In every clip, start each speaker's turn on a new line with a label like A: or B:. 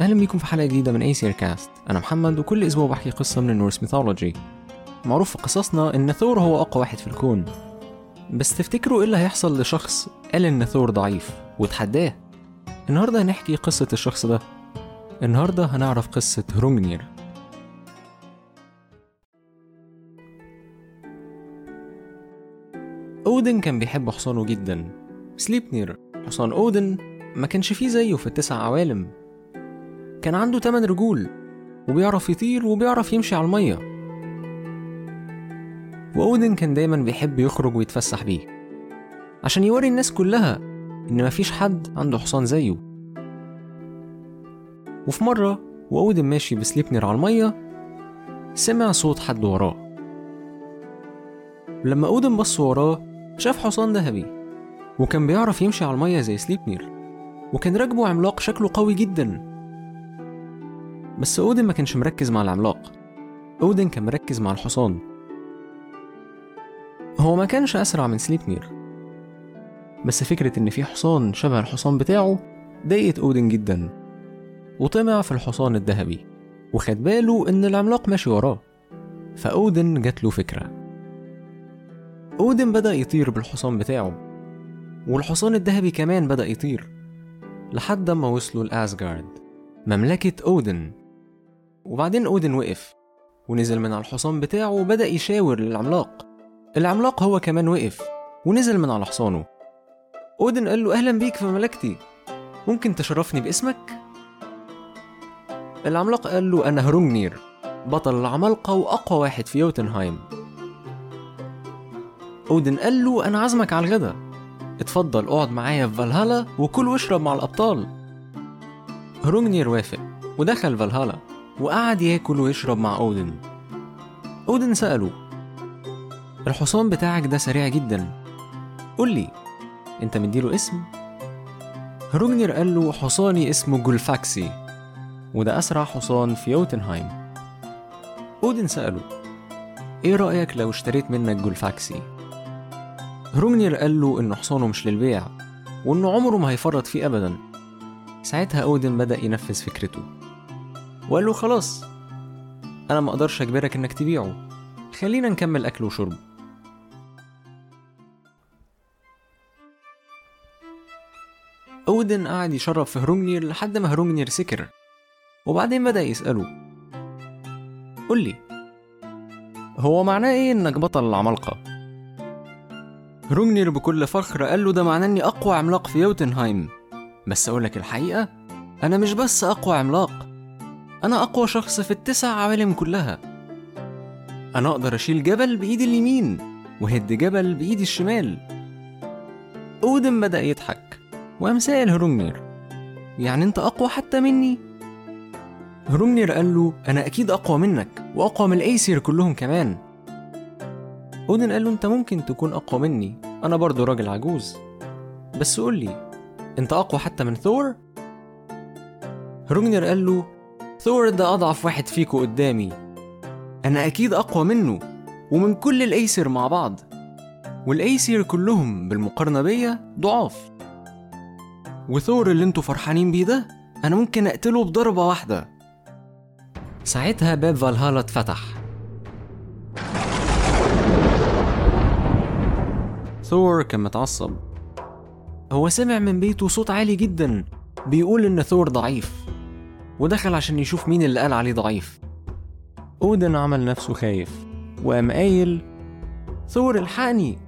A: أهلا بيكم في حلقة جديدة من Aesir Cast أنا محمد وكل أسبوع بحكي قصة من ال Norse mythology معروف في قصصنا إن ثور هو أقوى واحد في الكون. بس تفتكروا إيه اللي هيحصل لشخص قال إن ثور ضعيف وتحداه؟ النهاردة هنحكي قصة الشخص ده. النهاردة هنعرف قصة هرونجنير أودن كان بيحب حصانه جدا. سليبنير حصان أودن ما كانش فيه زيه في التسع عوالم. كان عنده تمن رجول وبيعرف يطير وبيعرف يمشي على المية. وأودن كان دايما بيحب يخرج ويتفسح بيه عشان يوري الناس كلها إن مفيش حد عنده حصان زيه. وفي مرة وأودن ماشي بسليبنر على المية سمع صوت حد وراه. لما أودن بص وراه شاف حصان ذهبي وكان بيعرف يمشي على المية زي سليبنر وكان راكبه عملاق شكله قوي جدا. بس أودن ما كانش مركز مع العملاق. أودن كان مركز مع الحصان. هو ما كانش أسرع من سليبنير بس فكرة إن في حصان شبه الحصان بتاعه ضايقت أودن جدا. وطمع في الحصان الذهبي. وخد باله إن العملاق ماشي وراه. فأودن جات له فكرة. أودن بدأ يطير بالحصان بتاعه. والحصان الذهبي كمان بدأ يطير. لحد ما وصلوا لأسجارد مملكة أودن. وبعدين أودن وقف ونزل من على الحصان بتاعه وبدأ يشاور للعملاق. العملاق هو كمان وقف ونزل من على حصانه. أودن قال له أهلا بيك في مملكتي. ممكن تشرفني باسمك؟ العملاق قال له أنا هرونجنير بطل العمالقة وأقوى واحد في يوتنهايم. أودن قال له أنا عازمك على الغدا. اتفضل اقعد معايا في فالهالا وكل واشرب مع الأبطال. هرونجنير وافق ودخل فالهالا. وقعد ياكل ويشرب مع أودن. أودن سأله الحصان بتاعك ده سريع جدا. قول لي أنت مديله اسم؟ هروجنر قال له حصاني اسمه جولفاكسي وده أسرع حصان في يوتنهايم أودن سأله إيه رأيك لو اشتريت منك جولفاكسي؟ هروجنر قال له إن حصانه مش للبيع وإنه عمره ما هيفرط فيه أبدا. ساعتها أودن بدأ ينفذ فكرته. وقال له خلاص أنا ما أقدرش أجبرك إنك تبيعه. خلينا نكمل أكل وشرب. أودن قعد يشرب في هرونجنير لحد ما هرونجنير سكر. وبعدين بدأ يسأله قول لي هو معناه إيه إنك بطل العمالقة؟ هرونجنير بكل فخر قال له ده معناه إني أقوى عملاق في يوتنهايم. بس أقولك الحقيقة أنا مش بس أقوى عملاق أنا أقوى شخص في التسع عوالم كلها. أنا أقدر أشيل جبل بإيدي اليمين وهد جبل بإيدي الشمال. أودن بدأ يضحك وقام سائل هرونجنير يعني أنت أقوى حتى مني؟ هرونجنير قال له أنا أكيد أقوى منك وأقوى من الأيسير كلهم كمان. أودن قال له أنت ممكن تكون أقوى مني أنا برضو راجل عجوز. بس قول لي أنت أقوى حتى من ثور؟ هرونجنير قال له ثور ده أضعف واحد فيكو قدامي. أنا أكيد أقوى منه ومن كل الأيسر مع بعض. والأيسر كلهم بالمقارنة بيا ضعاف. وثور اللي أنتوا فرحانين بيه ده أنا ممكن أقتله بضربة واحدة. ساعتها باب فالهالا اتفتح. ثور كان متعصب. هو سمع من بيته صوت عالي جدا بيقول إن ثور ضعيف. ودخل عشان يشوف مين اللي قال عليه ضعيف. أودن عمل نفسه خايف وقام قايل ثور الحقني.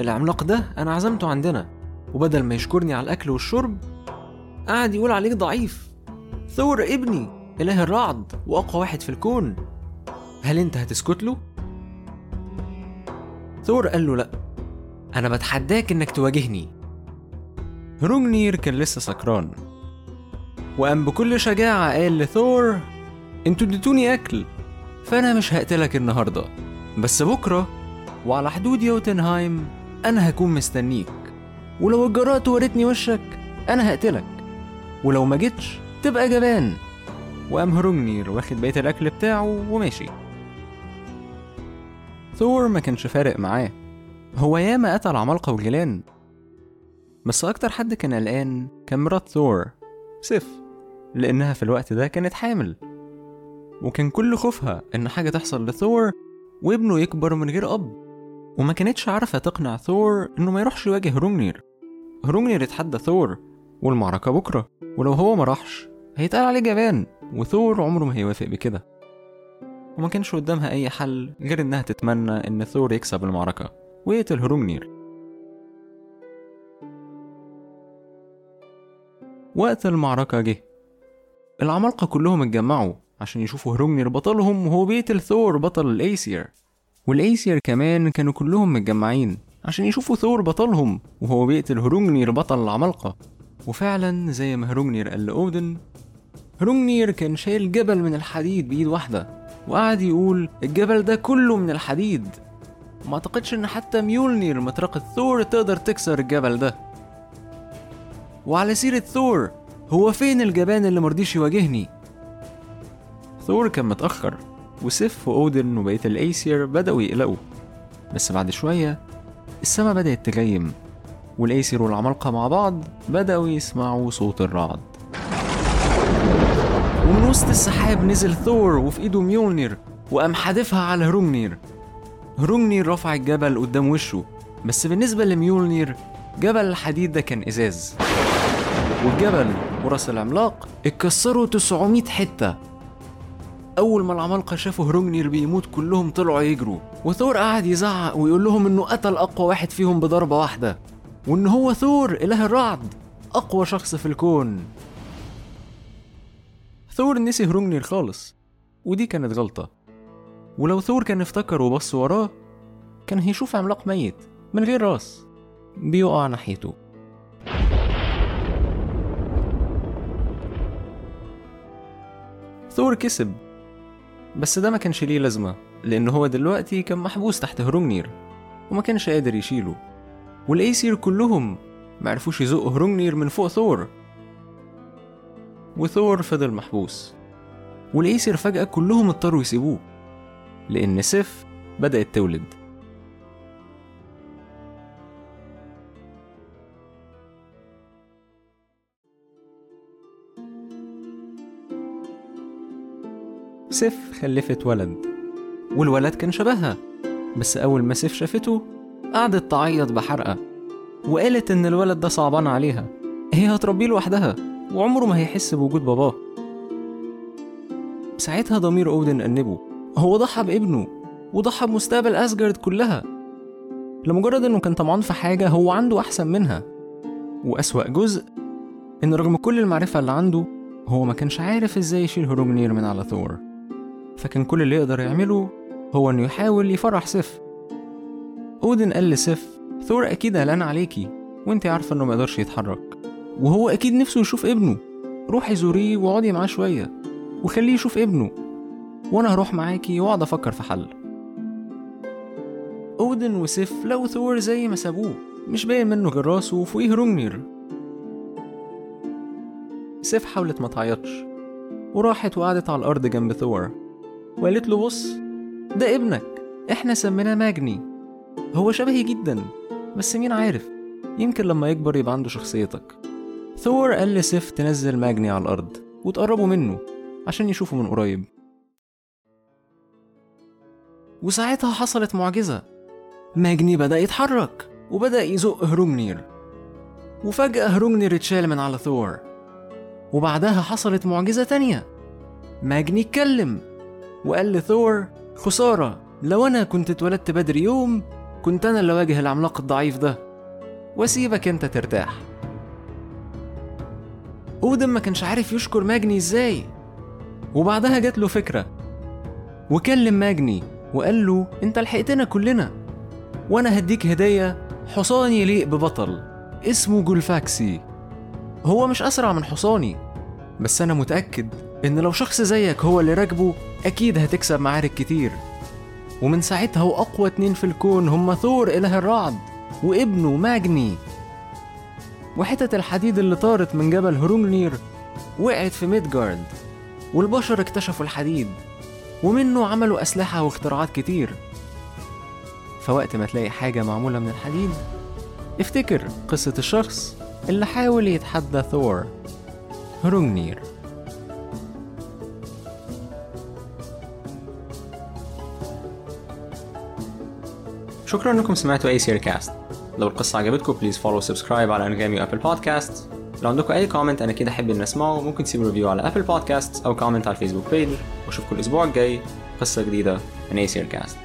A: العملاق ده أنا عزمته عندنا وبدل ما يشكرني على الأكل والشرب قعد يقول عليك ضعيف. ثور ابني إله الرعد وأقوى واحد في الكون. هل أنت هتسكت له؟ ثور قال له لأ. أنا بتحداك إنك تواجهني. هرونجنير كان لسه سكران. وقام بكل شجاعة قال لثور أنتوا اديتوني أكل فأنا مش هقتلك النهاردة بس بكرة وعلى حدود يوتنهايم أنا هكون مستنيك ولو اتجرأت وريتني وشك أنا هقتلك ولو ما جيتش تبقى جبان. وقام هرونجنير واخد بقية الأكل بتاعه وماشي. ثور ما كانش فارق معاه. هو ياما قتل عمالقة وجيلان بس أكتر حد كان قلقان كان مرات ثور سيف. لأنها في الوقت ده كانت حامل. وكان كل خوفها إن حاجة تحصل لثور وابنه يكبر من غير أب. وما كانتش عارفة تقنع ثور إنه ما يروحش يواجه هرونجنير هرونجنير يتحدى ثور والمعركة بكرة. ولو هو ما راحش هيتقال عليه جبان. وثور عمره ما هيوافق بكده. وما كانش قدامها أي حل غير إنها تتمنى إن ثور يكسب المعركة ويقتل هرونجنير وقت المعركة جه. العمالقة كلهم اتجمعوا عشان يشوفوا هرونجنير بطلهم وهو بيقتل ثور بطل الأيسير. والأيسير كمان كانوا كلهم متجمعين عشان يشوفوا ثور بطلهم وهو بيقتل هرونجنير بطل العمالقة. وفعلا زي ما هرونجنير قال لأودن هرونجنير كان شايل جبل من الحديد بإيد واحدة وقعد يقول الجبل ده كله من الحديد. ما أعتقدش إن حتى ميولنير مطرقة ثور تقدر تكسر الجبل ده. وعلى سيرة ثور هو فين الجبان اللي مرضيش يواجهني؟ ثور كان متأخر وسيف وأودن وبقية الأيسير بدأوا يقلقوا. بس بعد شوية السما بدأت تغيم والأيسير والعمالقة مع بعض بدأوا يسمعوا صوت الرعد. ومن وسط السحاب نزل ثور وفي إيده ميولنير وقام حادفها على هرونجنير هرونجنير رفع الجبل قدام وشه بس بالنسبة لميولنير جبل الحديد ده كان إزاز. والجبل وراس العملاق اتكسروا 900 حتة. أول ما العمالقة شافوا هرونجنير بيموت كلهم طلعوا يجروا وثور قعد يزعق ويقول لهم إنه قتل أقوى واحد فيهم بضربة واحدة وإن هو ثور إله الرعد أقوى شخص في الكون. ثور نسي هرونجنير خالص ودي كانت غلطة. ولو ثور كان افتكر وبص وراه كان هيشوف عملاق ميت من غير راس. بيقع ناحيته. ثور كسب. بس ده ما كانش ليه لازمة لأن هو دلوقتي كان محبوس تحت هرونجنير وما كانش قادر يشيله. والأيسير كلهم معرفوش يزقوا هرونجنير من فوق ثور. وثور فضل محبوس. والأيسر فجأة كلهم اضطروا يسيبوه لأن سيف بدأت تولد. سيف خلفت ولد. والولد كان شبهها بس أول ما سيف شافته قعدت تعيط بحرقة وقالت إن الولد ده صعبان عليها. هي هتربيه لوحدها وعمره ما هيحس بوجود باباه. ساعتها ضمير أودن أنبه هو ضحى بابنه وضحى بمستقبل أسجارد كلها. لمجرد إنه كان طمعان في حاجة هو عنده أحسن منها. وأسوأ جزء إن رغم كل المعرفة اللي عنده هو ما كانش عارف إزاي يشيل هروجنير من على ثور. فكان كل اللي يقدر يعمله هو إنه يحاول يفرح سيف. أودن قال لسيف ثور أكيد قلقان عليكي وأنت عارفة إنه ما يقدرش يتحرك وهو أكيد نفسه يشوف ابنه. روحي زوريه واقعدي معاه شوية وخليه يشوف ابنه وأنا هروح معاكي وأقعد أفكر في حل. أودن وسيف لقوا ثور زي ما سابوه مش باين منه غير راسه وفوقيه هرونجنير سيف حاولت ما تعيطش وراحت وقعدت على الأرض جنب ثور. وقالت له بص ده ابنك إحنا سميناه ماجني. هو شبهي جدا بس مين عارف يمكن لما يكبر يبقى عنده شخصيتك. ثور قال لسيف تنزل ماجني على الأرض وتقربوا منه عشان يشوفوا من قريب. وساعتها حصلت معجزة. ماجني بدأ يتحرك وبدأ يزق هرومنير وفجأة هرومنير اتشال من على ثور. وبعدها حصلت معجزة تانية. ماجني اتكلم وقال لثور خسارة لو أنا كنت اتولدت بدري يوم كنت أنا اللي واجه العملاق الضعيف ده. وأسيبك أنت ترتاح. أودن ما كانش عارف يشكر ماجني إزاي. وبعدها جات له فكرة. وكلم ماجني وقال له أنت لحقتنا كلنا. وأنا هديك هدية حصان يليق ببطل اسمه جولفاكسي. هو مش أسرع من حصاني بس أنا متأكد إن لو شخص زيك هو اللي راكبه أكيد هتكسب معارك كتير. ومن ساعتها هو اقوى اتنين في الكون هما ثور إله الرعد وابنه ماجني. وحتت الحديد اللي طارت من جبل هرونجنير وقعت في ميدجارد والبشر اكتشفوا الحديد ومنه عملوا أسلحة واختراعات كتير. فوقت ما تلاقي حاجة معمولة من الحديد افتكر قصة الشخص اللي حاول يتحدى ثور هرونجنير شكرا إنكم سمعتوا Aesir Cast لو القصة عجبتكم please follow subscribe على انغامي و Apple Podcast لو عندكم أي comment أنا أكيد أحب ان أسمعه. ممكن تسيبوا review على Apple Podcast أو comment على ال Facebook page وأشوفكم الأسبوع الجاي. قصة جديدة من Aesir Cast